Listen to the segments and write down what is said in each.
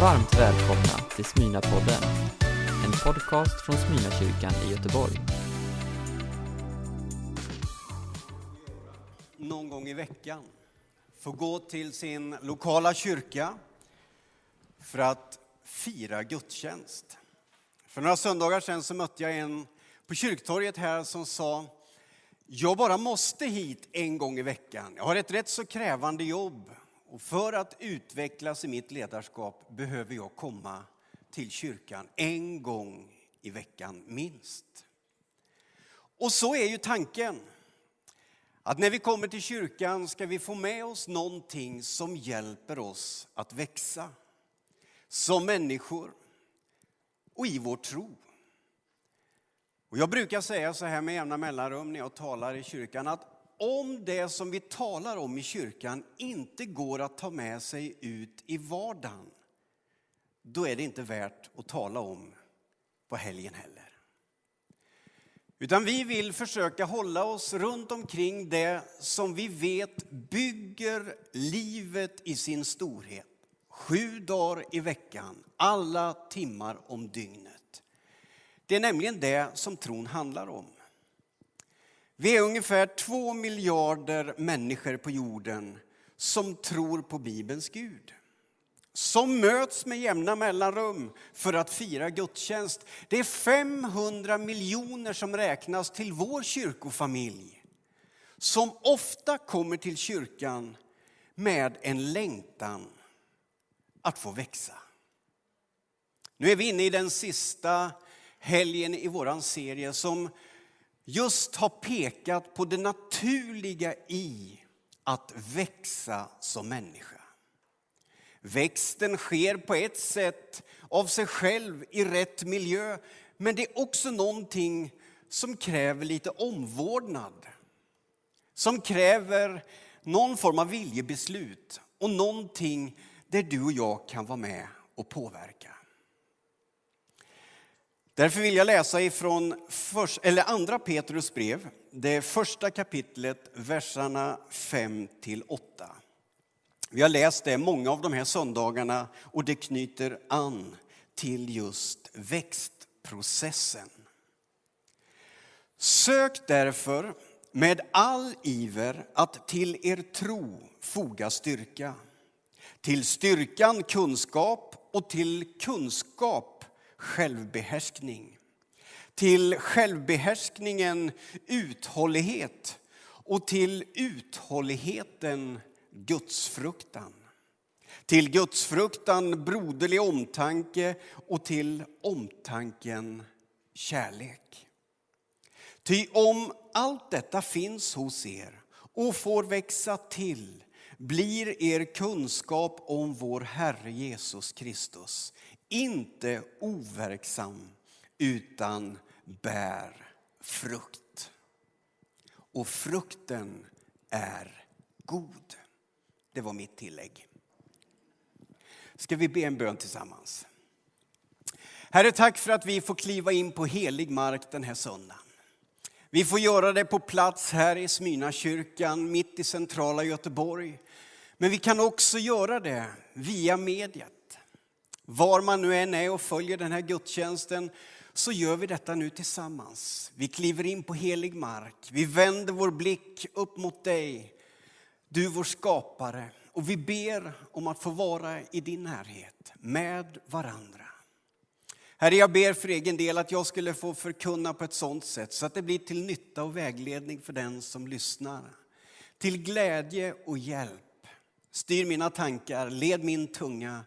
Varmt välkomna till Smyna-podden, en podcast från Smyna-kyrkan i Göteborg. någon gång i veckan få gå till sin lokala kyrka för att fira gudstjänst. För några söndagar sedan så mötte jag en på kyrktorget här som sa jag bara måste hit en gång i veckan. Jag har ett rätt så krävande jobb och för att utvecklas i mitt ledarskap behöver jag komma till kyrkan en gång i veckan minst. Och så är ju tanken. Att när vi kommer till kyrkan ska vi få med oss någonting som hjälper oss att växa. Som människor och i vår tro. Och jag brukar säga så här med jämna mellanrum när jag talar i kyrkan att om det som vi talar om i kyrkan inte går att ta med sig ut i vardagen, då är det inte värt att tala om på helgen heller. Utan vi vill försöka hålla oss runt omkring det som vi vet bygger livet i sin storhet. Sju dagar i veckan, alla timmar om dygnet. Det är nämligen det som tron handlar om. Vi är ungefär två miljarder människor på jorden som tror på Bibelns Gud. Som möts med jämna mellanrum för att fira gudstjänst. Det är 500 miljoner som räknas till vår kyrkofamilj. Som ofta kommer till kyrkan med en längtan att få växa. Nu är vi inne i den sista helgen i vår serie som just har pekat på det naturliga i att växa som människa. Växten sker på ett sätt av sig själv i rätt miljö, men det är också någonting som kräver lite omvårdnad. Som kräver någon form av viljebeslut och någonting där du och jag kan vara med och påverka. Därför vill jag läsa ifrån först, eller andra Petrus brev, det första kapitlet, verserna 5 till 8. Vi har läst det många av de här söndagarna och det knyter an till just växtprocessen. Sök därför med all iver att till er tro foga styrka. Till styrkan kunskap och till kunskap självbehärskning. Till självbehärskningen uthållighet och till uthålligheten gudsfruktan. Till gudsfruktan broderlig omtanke och till omtanken kärlek. Ty om allt detta finns hos er och får växa till blir er kunskap om vår Herre Jesus Kristus inte overksam utan bär frukt. Och frukten är god. Det var mitt tillägg. Ska vi be en bön tillsammans? Herre, tack för att vi får kliva in på helig mark den här söndagen. Vi får göra det på plats här i Smyna kyrkan, mitt i centrala Göteborg. Men vi kan också göra det via mediet. Var man nu än är och följer den här gudstjänsten så gör vi detta nu tillsammans. Vi kliver in på helig mark. Vi vänder vår blick upp mot dig du vår skapare, och vi ber om att få vara i din närhet med varandra. Herre, jag ber för egen del att jag skulle få förkunna på ett sådant sätt så att det blir till nytta och vägledning för den som lyssnar. Till glädje och hjälp. Styr mina tankar, led min tunga.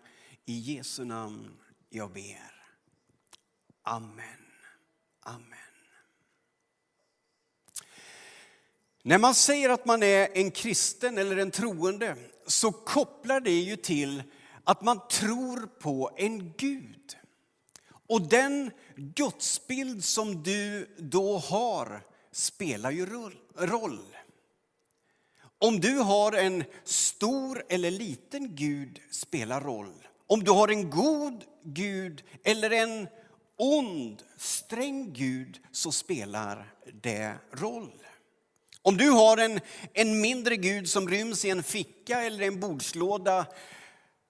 I Jesu namn jag ber. Amen. Amen. När man säger att man är en kristen eller en troende så kopplar det ju till att man tror på en Gud. Och den gudsbild som du då har spelar ju roll. Om du har en stor eller liten Gud spelar roll. Om du har en god Gud eller en ond, sträng Gud så spelar det roll. Om du har en, en mindre Gud som ryms i en ficka eller en bordslåda,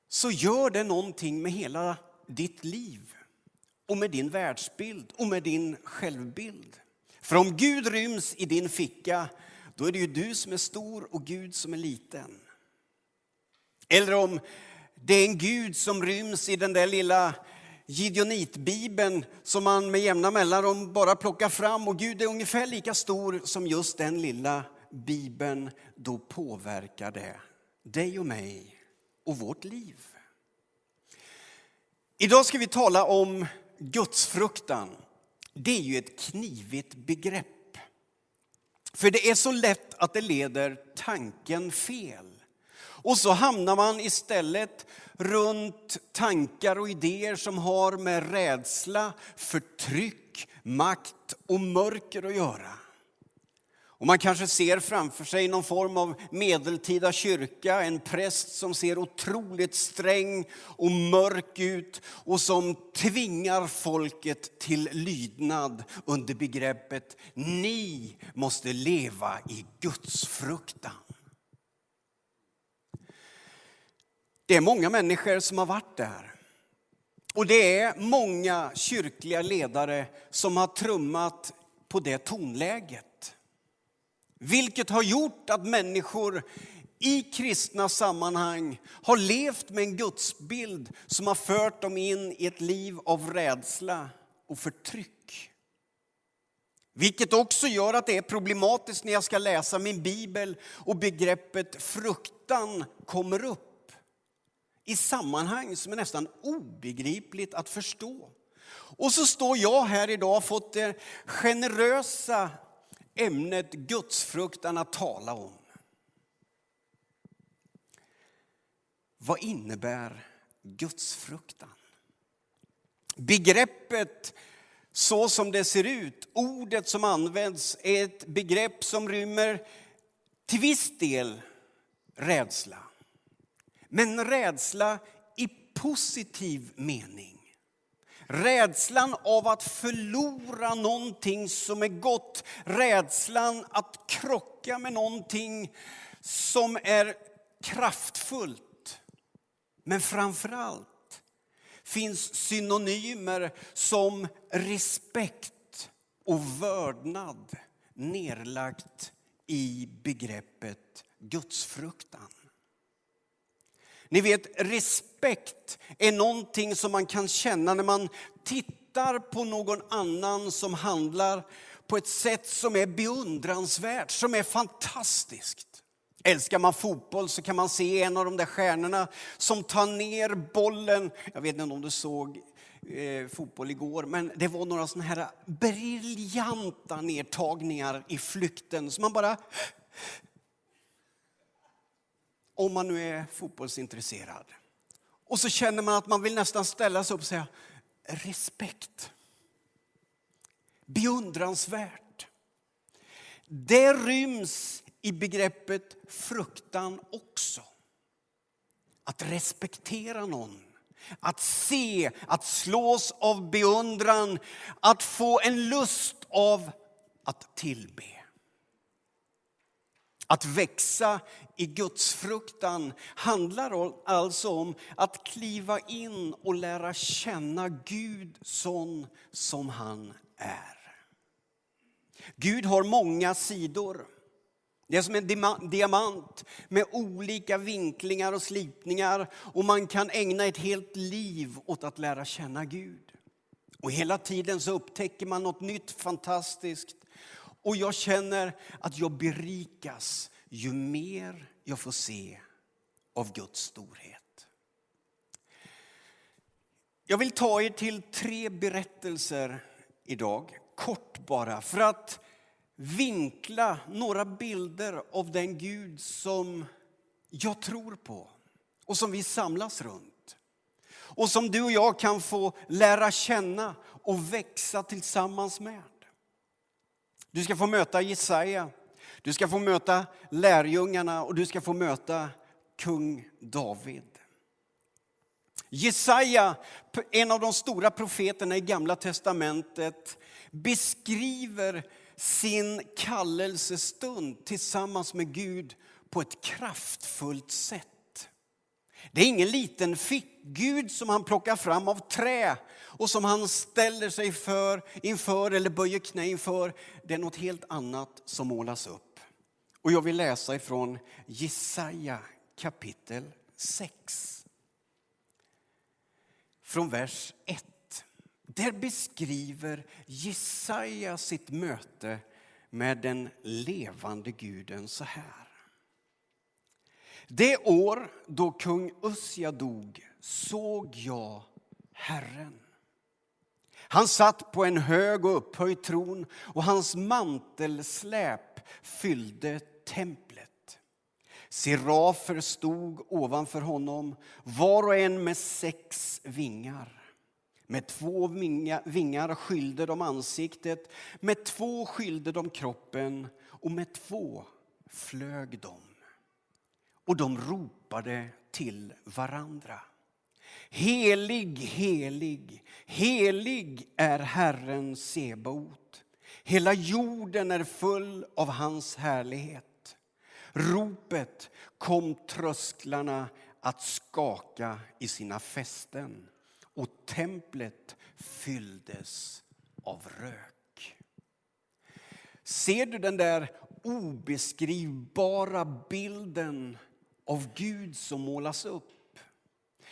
så gör det någonting med hela ditt liv och med din världsbild och med din självbild. För om Gud ryms i din ficka, då är det ju du som är stor och Gud som är liten. Eller om det är en Gud som ryms i den där lilla Gideonitbibeln som man med jämna mellanrum bara plockar fram och Gud är ungefär lika stor som just den lilla bibeln, då påverkar det dig och mig och vårt liv. Idag ska vi tala om gudsfruktan. Det är ju ett knivigt begrepp. För det är så lätt att det leder tanken fel. Och så hamnar man istället runt tankar och idéer som har med rädsla, förtryck, makt och mörker att göra. Och man kanske ser framför sig någon form av medeltida kyrka, en präst som ser otroligt sträng och mörk ut och som tvingar folket till lydnad under begreppet ni måste leva i Guds fruktan. Det är många människor som har varit där. Och det är många kyrkliga ledare som har trummat på det tonläget. Vilket har gjort att människor i kristna sammanhang har levt med en gudsbild som har fört dem in i ett liv av rädsla och förtryck. Vilket också gör att det är problematiskt när jag ska läsa min bibel och begreppet fruktan kommer upp i sammanhang som är nästan obegripligt att förstå. Och så står jag här idag och har fått det generösa ämnet gudsfruktan att tala om. Vad innebär gudsfruktan? Begreppet så som det ser ut, ordet som används, är ett begrepp som rymmer till viss del rädsla. Men rädsla i positiv mening. Rädslan av att förlora någonting som är gott. Rädslan att krocka med någonting som är kraftfullt. Men framför allt finns synonymer som respekt och vördnad nerlagt i begreppet gudsfruktan. Ni vet, respekt är någonting som man kan känna när man tittar på någon annan som handlar på ett sätt som är beundransvärt, som är fantastiskt. Älskar man fotboll så kan man se en av de där stjärnorna som tar ner bollen. Jag vet inte om du såg eh, fotboll igår, men det var några sådana här briljanta nedtagningar i flykten. Så man bara om man nu är fotbollsintresserad. Och så känner man att man vill nästan ställa sig upp och säga respekt. Beundransvärt. Det ryms i begreppet fruktan också. Att respektera någon. Att se, att slås av beundran, att få en lust av att tillbe. Att växa i gudsfruktan handlar alltså om att kliva in och lära känna Gud sån som han är. Gud har många sidor. Det är som en diamant med olika vinklingar och slipningar och man kan ägna ett helt liv åt att lära känna Gud. Och hela tiden så upptäcker man något nytt fantastiskt och jag känner att jag berikas ju mer jag får se av Guds storhet. Jag vill ta er till tre berättelser idag, kort bara, för att vinkla några bilder av den Gud som jag tror på och som vi samlas runt. Och som du och jag kan få lära känna och växa tillsammans med. Du ska få möta Jesaja du ska få möta lärjungarna och du ska få möta kung David. Jesaja, en av de stora profeterna i Gamla testamentet, beskriver sin kallelsestund tillsammans med Gud på ett kraftfullt sätt. Det är ingen liten fickgud som han plockar fram av trä och som han ställer sig för, inför eller böjer knä inför. Det är något helt annat som målas upp. Och jag vill läsa ifrån Jesaja kapitel 6. Från vers 1. Där beskriver Jesaja sitt möte med den levande guden så här. Det år då kung Ussia dog såg jag Herren. Han satt på en hög och upphöjd tron och hans mantelsläp fyllde templet. Serafer stod ovanför honom, var och en med sex vingar. Med två vingar skylde de ansiktet, med två skylde de kroppen och med två flög de. Och de ropade till varandra. Helig, helig, helig är Herren Sebaot. Hela jorden är full av hans härlighet. Ropet kom trösklarna att skaka i sina fästen och templet fylldes av rök. Ser du den där obeskrivbara bilden av Gud som målas upp?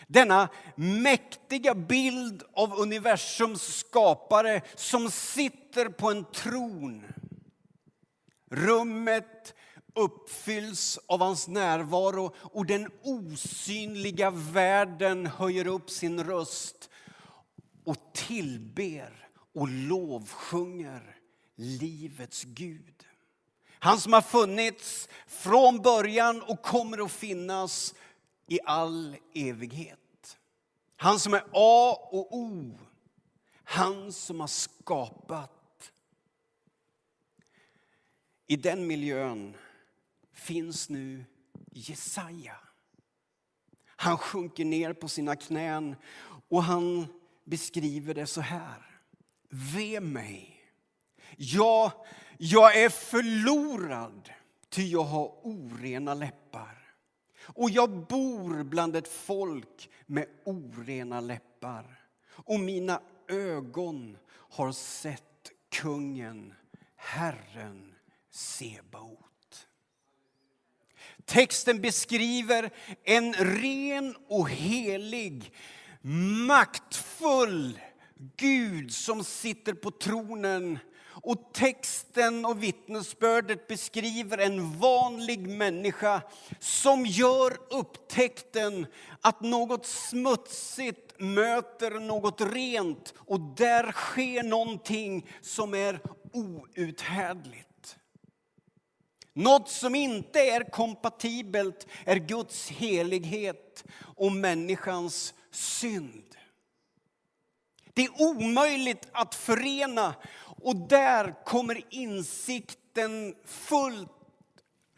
Denna mäktiga bild av universums skapare som sitter på en tron. Rummet uppfylls av hans närvaro och den osynliga världen höjer upp sin röst och tillber och lovsjunger livets Gud. Han som har funnits från början och kommer att finnas i all evighet. Han som är A och O. Han som har skapat. I den miljön finns nu Jesaja. Han sjunker ner på sina knän och han beskriver det så här. Ve mig. Jag jag är förlorad, ty jag har orena läppar. Och jag bor bland ett folk med orena läppar. Och mina ögon har sett kungen, Herren Sebaot. Texten beskriver en ren och helig, maktfull Gud som sitter på tronen och texten och vittnesbördet beskriver en vanlig människa som gör upptäckten att något smutsigt möter något rent och där sker någonting som är outhärdligt. Något som inte är kompatibelt är Guds helighet och människans synd. Det är omöjligt att förena och där kommer insikten fullt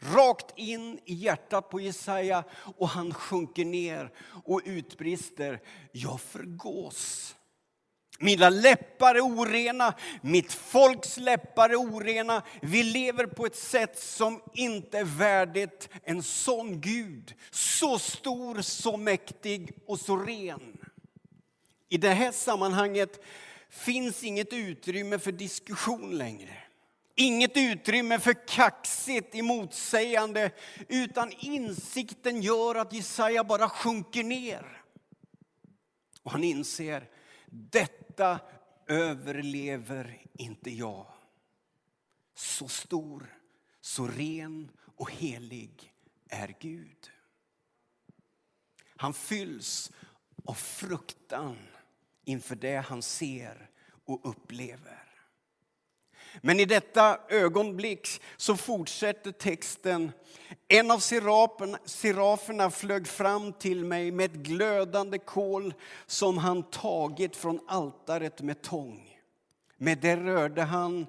rakt in i hjärtat på Jesaja och han sjunker ner och utbrister. Jag förgås. Mina läppar är orena, mitt folks läppar är orena. Vi lever på ett sätt som inte är värdigt en sån Gud. Så stor, så mäktig och så ren. I det här sammanhanget finns inget utrymme för diskussion längre. Inget utrymme för kaxigt motsägande utan insikten gör att Jesaja bara sjunker ner. Och han inser, detta överlever inte jag. Så stor, så ren och helig är Gud. Han fylls av fruktan inför det han ser och upplever. Men i detta ögonblick så fortsätter texten. En av seraferna flög fram till mig med ett glödande kol som han tagit från altaret med tång. Med det rörde han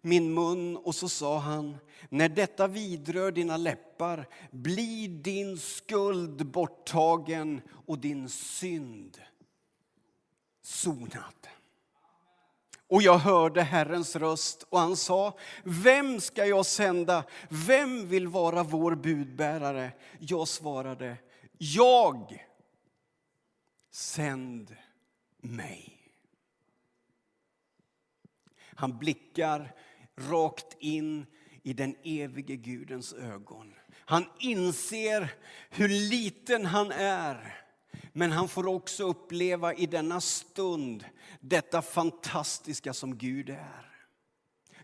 min mun och så sa han, när detta vidrör dina läppar blir din skuld borttagen och din synd sonad. Och jag hörde Herrens röst och han sa, vem ska jag sända? Vem vill vara vår budbärare? Jag svarade, jag sänd mig. Han blickar rakt in i den evige Gudens ögon. Han inser hur liten han är. Men han får också uppleva i denna stund detta fantastiska som Gud är.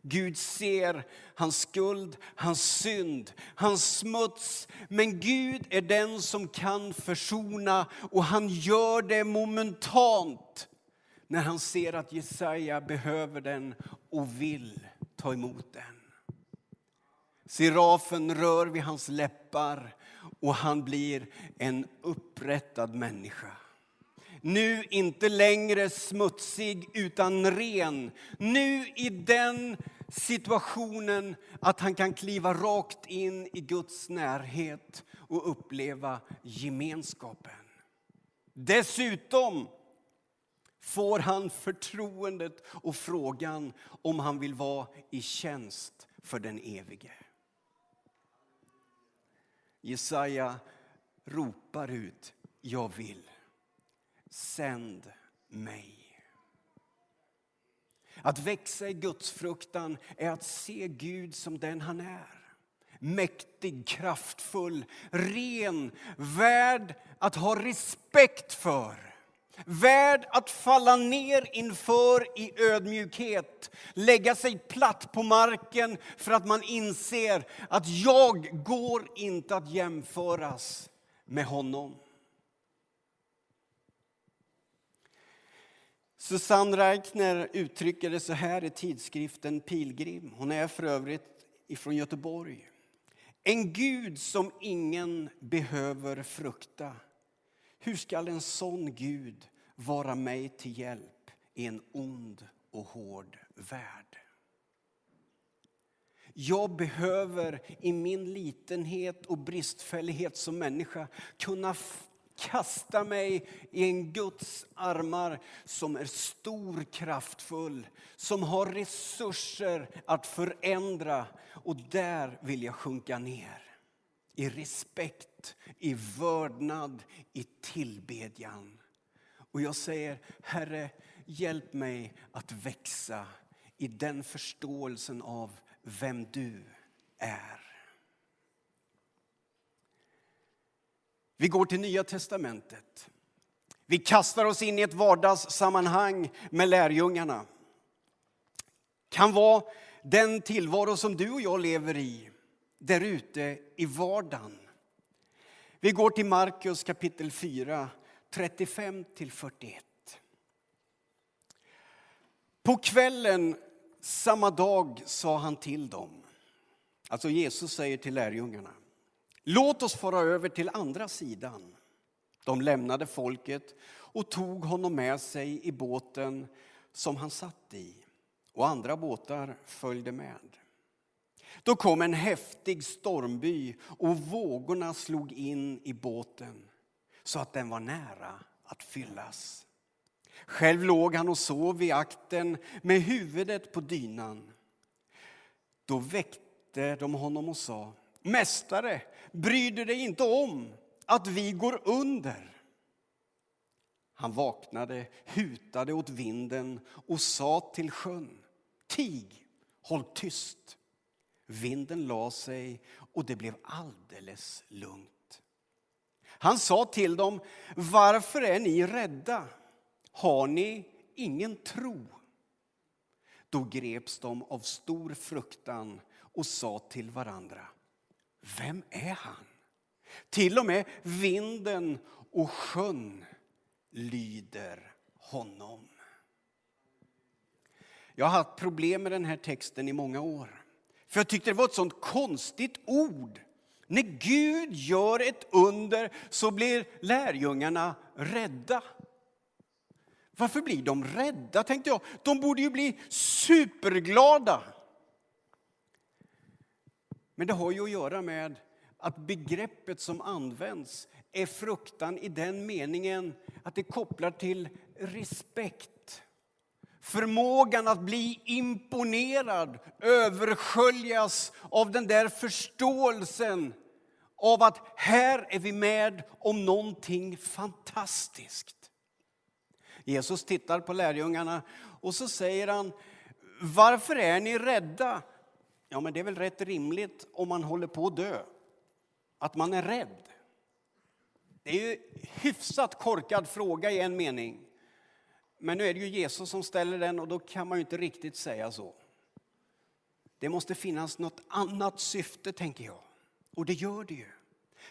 Gud ser hans skuld, hans synd, hans smuts. Men Gud är den som kan försona och han gör det momentant när han ser att Jesaja behöver den och vill ta emot den. Serafen rör vid hans läppar och han blir en upprättad människa. Nu inte längre smutsig utan ren. Nu i den situationen att han kan kliva rakt in i Guds närhet och uppleva gemenskapen. Dessutom får han förtroendet och frågan om han vill vara i tjänst för den evige. Jesaja ropar ut, jag vill. Sänd mig. Att växa i Guds fruktan är att se Gud som den han är. Mäktig, kraftfull, ren, värd att ha respekt för. Värd att falla ner inför i ödmjukhet, lägga sig platt på marken för att man inser att jag går inte att jämföras med honom. Susanne Reichner uttrycker det så här i tidskriften Pilgrim. Hon är för övrigt ifrån Göteborg. En Gud som ingen behöver frukta hur skall en sån Gud vara mig till hjälp i en ond och hård värld? Jag behöver i min litenhet och bristfällighet som människa kunna kasta mig i en Guds armar som är stor, kraftfull, som har resurser att förändra. Och där vill jag sjunka ner i respekt, i vördnad, i tillbedjan. Och jag säger, Herre, hjälp mig att växa i den förståelsen av vem du är. Vi går till Nya testamentet. Vi kastar oss in i ett vardagssammanhang med lärjungarna. kan vara den tillvaro som du och jag lever i där ute i vardagen. Vi går till Markus kapitel 4, 35 41. På kvällen samma dag sa han till dem, alltså Jesus säger till lärjungarna, låt oss fara över till andra sidan. De lämnade folket och tog honom med sig i båten som han satt i, och andra båtar följde med. Då kom en häftig stormby och vågorna slog in i båten så att den var nära att fyllas. Själv låg han och sov i akten med huvudet på dynan. Då väckte de honom och sa, Mästare, bryr du dig inte om att vi går under? Han vaknade, hutade åt vinden och sa till sjön, Tig, håll tyst. Vinden la sig och det blev alldeles lugnt. Han sa till dem, varför är ni rädda? Har ni ingen tro? Då greps de av stor fruktan och sa till varandra, vem är han? Till och med vinden och sjön lyder honom. Jag har haft problem med den här texten i många år. För jag tyckte det var ett sånt konstigt ord. När Gud gör ett under så blir lärjungarna rädda. Varför blir de rädda, tänkte jag. De borde ju bli superglada. Men det har ju att göra med att begreppet som används är fruktan i den meningen att det kopplar till respekt förmågan att bli imponerad, översköljas av den där förståelsen av att här är vi med om någonting fantastiskt. Jesus tittar på lärjungarna och så säger han, varför är ni rädda? Ja, men det är väl rätt rimligt om man håller på att dö, att man är rädd. Det är ju hyfsat korkad fråga i en mening. Men nu är det ju Jesus som ställer den och då kan man ju inte riktigt säga så. Det måste finnas något annat syfte, tänker jag. Och det gör det ju.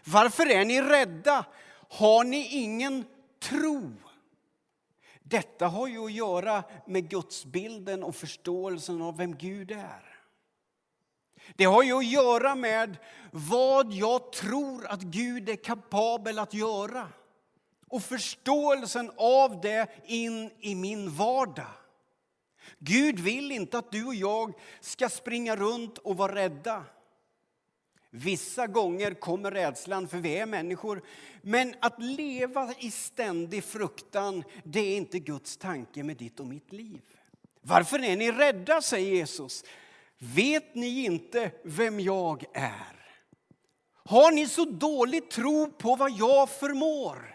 Varför är ni rädda? Har ni ingen tro? Detta har ju att göra med gudsbilden och förståelsen av vem Gud är. Det har ju att göra med vad jag tror att Gud är kapabel att göra och förståelsen av det in i min vardag. Gud vill inte att du och jag ska springa runt och vara rädda. Vissa gånger kommer rädslan, för vi är människor. Men att leva i ständig fruktan, det är inte Guds tanke med ditt och mitt liv. Varför är ni rädda, säger Jesus. Vet ni inte vem jag är? Har ni så dålig tro på vad jag förmår?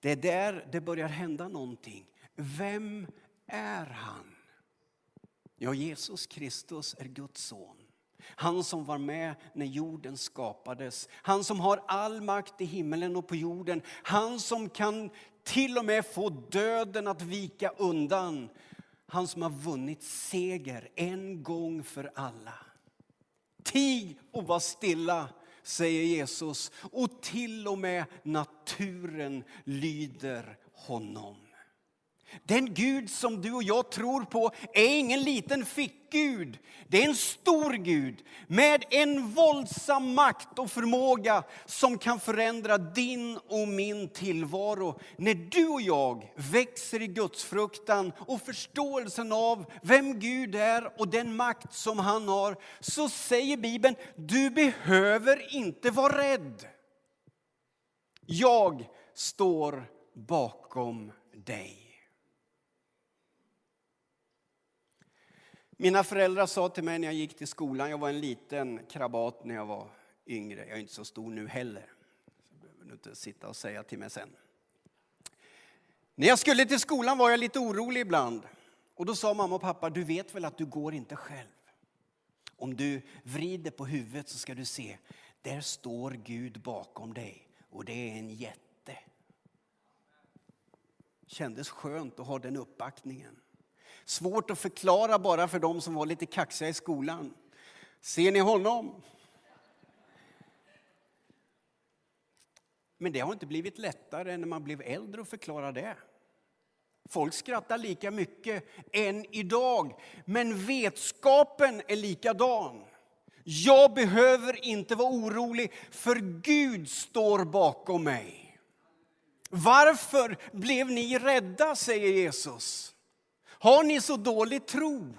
Det är där det börjar hända någonting. Vem är han? Ja, Jesus Kristus är Guds son. Han som var med när jorden skapades. Han som har all makt i himmelen och på jorden. Han som kan till och med få döden att vika undan. Han som har vunnit seger en gång för alla. Tig och var stilla, säger Jesus. Och till och med naturen lyder honom. Den Gud som du och jag tror på är ingen liten fickgud. Det är en stor Gud med en våldsam makt och förmåga som kan förändra din och min tillvaro. När du och jag växer i gudsfruktan och förståelsen av vem Gud är och den makt som han har, så säger Bibeln, du behöver inte vara rädd. Jag står bakom dig. Mina föräldrar sa till mig när jag gick till skolan, jag var en liten krabat när jag var yngre, jag är inte så stor nu heller. Så behöver du inte sitta och säga till mig sen. När jag skulle till skolan var jag lite orolig ibland. Och då sa mamma och pappa, du vet väl att du går inte själv? Om du vrider på huvudet så ska du se, där står Gud bakom dig och det är en jätte. Kändes skönt att ha den uppbackningen. Svårt att förklara bara för de som var lite kaxiga i skolan. Ser ni honom? Men det har inte blivit lättare när man blev äldre att förklara det. Folk skrattar lika mycket än idag, men vetskapen är likadan. Jag behöver inte vara orolig, för Gud står bakom mig. Varför blev ni rädda, säger Jesus. Har ni så dålig tro?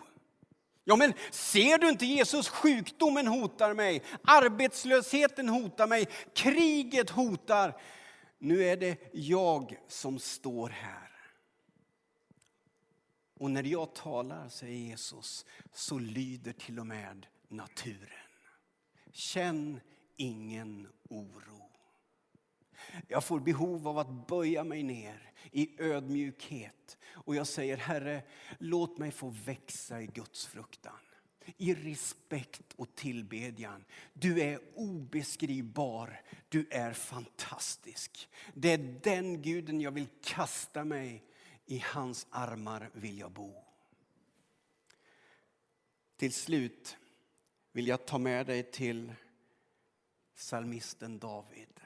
Ja, men ser du inte Jesus? Sjukdomen hotar mig, arbetslösheten hotar mig, kriget hotar. Nu är det jag som står här. Och när jag talar, säger Jesus, så lyder till och med naturen. Känn ingen oro. Jag får behov av att böja mig ner i ödmjukhet. Och jag säger, Herre, låt mig få växa i Guds fruktan. I respekt och tillbedjan. Du är obeskrivbar, du är fantastisk. Det är den guden jag vill kasta mig i hans armar vill jag bo. Till slut vill jag ta med dig till psalmisten David.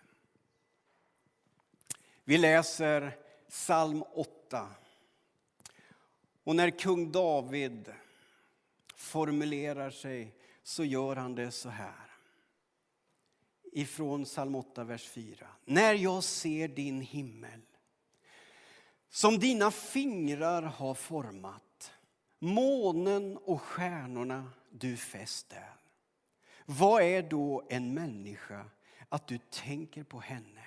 Vi läser psalm 8. Och när kung David formulerar sig så gör han det så här. Ifrån psalm 8, vers 4. När jag ser din himmel som dina fingrar har format månen och stjärnorna du fäst där. Vad är då en människa att du tänker på henne?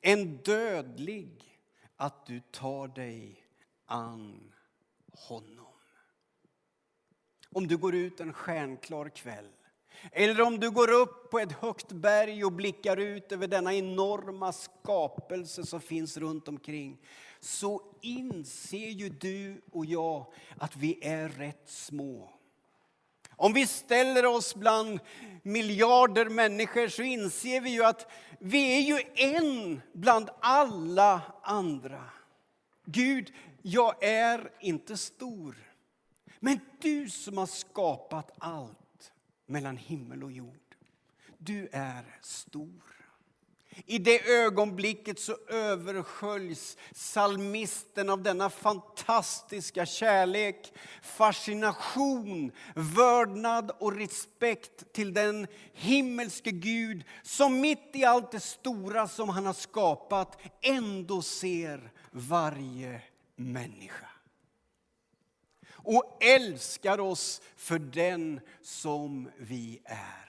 En dödlig att du tar dig an honom. Om du går ut en stjärnklar kväll Eller om du går upp på ett högt berg och blickar ut över denna enorma skapelse som finns runt omkring så inser ju du och jag att vi är rätt små. Om vi ställer oss bland miljarder människor så inser vi ju att vi är ju en bland alla andra. Gud, jag är inte stor. Men du som har skapat allt mellan himmel och jord, du är stor. I det ögonblicket så översköljs salmisten av denna fantastiska kärlek, fascination, vördnad och respekt till den himmelske Gud som mitt i allt det stora som han har skapat ändå ser varje människa och älskar oss för den som vi är.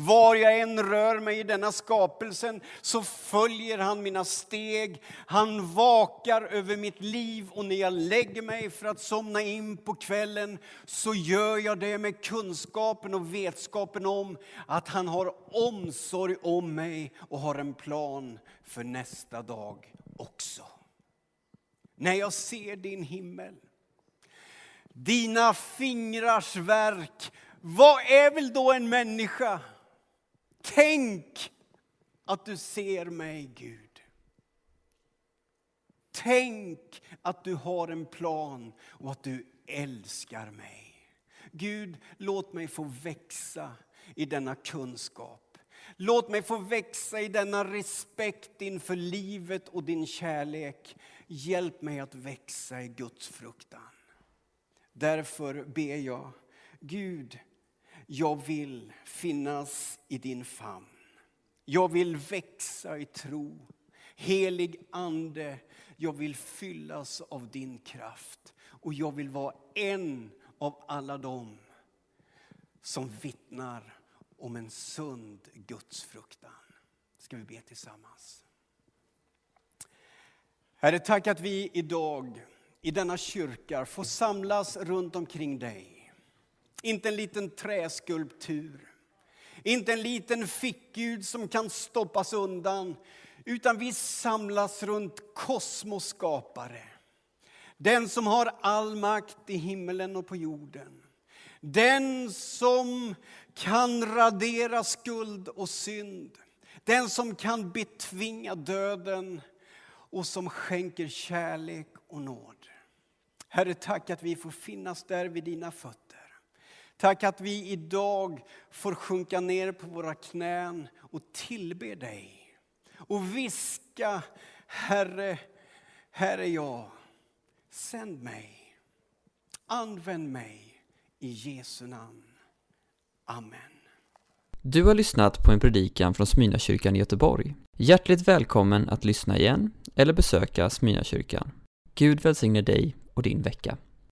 Var jag än rör mig i denna skapelsen så följer han mina steg. Han vakar över mitt liv och när jag lägger mig för att somna in på kvällen så gör jag det med kunskapen och vetskapen om att han har omsorg om mig och har en plan för nästa dag också. När jag ser din himmel, dina fingrars verk, vad är väl då en människa? Tänk att du ser mig, Gud. Tänk att du har en plan och att du älskar mig. Gud, låt mig få växa i denna kunskap. Låt mig få växa i denna respekt inför livet och din kärlek. Hjälp mig att växa i Guds fruktan. Därför ber jag, Gud, jag vill finnas i din famn. Jag vill växa i tro. Helig Ande, jag vill fyllas av din kraft. Och jag vill vara en av alla dem som vittnar om en sund gudsfruktan. Ska vi be tillsammans? Herre, tack att vi idag i denna kyrka får samlas runt omkring dig. Inte en liten träskulptur, inte en liten fickgud som kan stoppas undan, utan vi samlas runt kosmos skapare. Den som har all makt i himmelen och på jorden. Den som kan radera skuld och synd. Den som kan betvinga döden och som skänker kärlek och nåd. Herre, tack att vi får finnas där vid dina fötter. Tack att vi idag får sjunka ner på våra knän och tillbe dig. Och viska, Herre, här är jag. Sänd mig. Använd mig i Jesu namn. Amen. Du har lyssnat på en predikan från Smyrnakyrkan i Göteborg. Hjärtligt välkommen att lyssna igen eller besöka Smyrnakyrkan. Gud välsigne dig och din vecka.